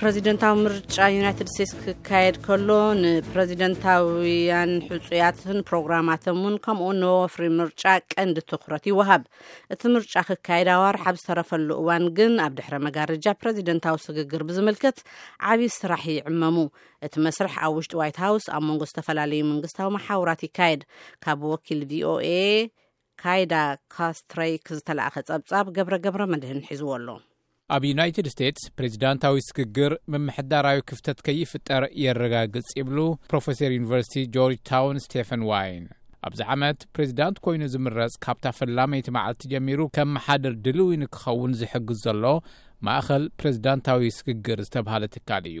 ፕረዚደንታዊ ምርጫ ዩናይትድ ስቴትስ ክካየድ ከሎ ንፕረዚደንታውያን ሕፁያትን ፕሮግራማቶም እውን ከምኡ ንወፍሪ ምርጫ ቀንዲ ትኩረት ይወሃብ እቲ ምርጫ ክካየድ ኣዋርሕ ኣብ ዝተረፈሉ እዋን ግን ኣብ ድሕረ መጋረጃ ፕረዚደንታዊ ስግግር ብዝምልከት ዓብዪ ስራሕ ይዕመሙ እቲ መስርሕ ኣብ ውሽጢ ዋይት ሃውስ ኣብ መንጎ ዝተፈላለዩ መንግስታዊ መሓውራት ይካየድ ካብ ወኪል ቪኦኤ ካይዳ ካስትረይክ ዝተላእኸ ጸብጻብ ገብረ ገብረ መድህን ሒዝዎ ኣሎ ኣብ ዩናይትድ ስቴትስ ፕሬዚዳንታዊ ስግግር ምምሕዳራዊ ክፍተት ከይፍጠር የረጋግጽ ይብሉ ፕሮፌሰር ዩኒቨርሲቲ ጆርጅ ታውን ስቴፈን ዋይን። ኣብዚ ዓመት ፕሬዚዳንት ኮይኑ ዝምረጽ ካብታ ፈላመይቲ መዓልቲ ጀሚሩ ከም መሓደር ድልዊ ንክኸውን ዝሕግዝ ዘሎ ማእኸል ፕሬዚዳንታዊ ስግግር ዝተብሃለ ትካል እዩ።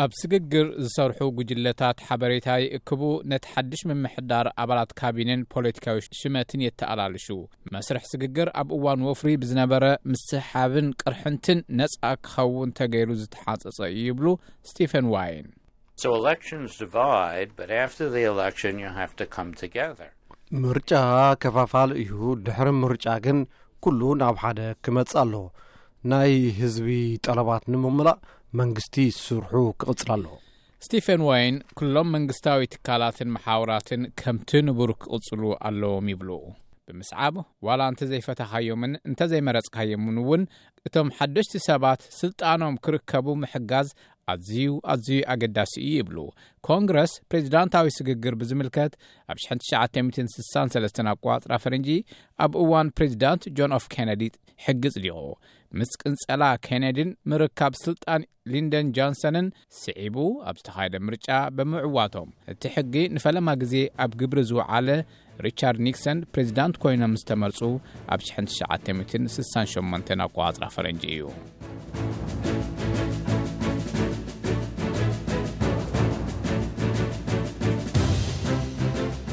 ኣብ ስግግር ዝሰርሑ ጉጅለታት ሓበሬታ ይእክቡ፣ ነቲ ሓድሽ ምምሕዳር ኣባላት ካቢነን ፖለቲካዊ ሽመትን የተኣላልሹ። መስርሕ ስግግር ኣብ እዋን ወፍሪ ብዝነበረ ምስሕሓብን ቅርሕንትን ነጻ ክኸውን ተገይሩ ዝተሓንጸጸ እዩ ይብሉ ስቲፈን ዋይን። ምርጫ ከፋፋሊ እዩ፣ ድሕሪ ምርጫ ግን ኩሉ ናብ ሓደ ክመጽእ ኣለዎ። ናይ ህዝቢ ጠለባት ንምምላእ መንግስቲ ስርሑ ክቕጽል ኣለዎ። ስቲፈን ወይን ኩሎም መንግስታዊ ትካላትን መሓውራትን ከምቲ ንቡር ክቕጽሉ ኣለዎም ይብሉ። ብምስዓብ ዋላ እንተዘይፈተኻዮምን እንተዘይመረጽካዮምን እውን እቶም ሓደሽቲ ሰባት ስልጣኖም ክርከቡ ምሕጋዝ ኣዝዩ ኣዝዩ ኣገዳሲ እዩ ይብሉ። ኮንግረስ ፕሬዚዳንታዊ ስግግር ብዝምልከት ኣብ 1963 ኣቋፅራ ፈረንጂ ኣብ እዋን ፕሬዚዳንት ጆን ኦፍ ኬነዲ ሕጊ ጽዲቑ። ምስ ቅንጸላ ኬነዲን ምርካብ ስልጣን ሊንደን ጆንሰንን ስዒቡ ኣብ ዝተኻየደ ምርጫ ብምዕዋቶም እቲ ሕጊ ንፈለማ ግዜ ኣብ ግብሪ ዝውዓለ ሪቻርድ ኒክሰን ፕሬዚዳንት ኮይኖም ዝተመርፁ ኣብ 1968 ኣቆዋፅራ ፈረንጂ እዩ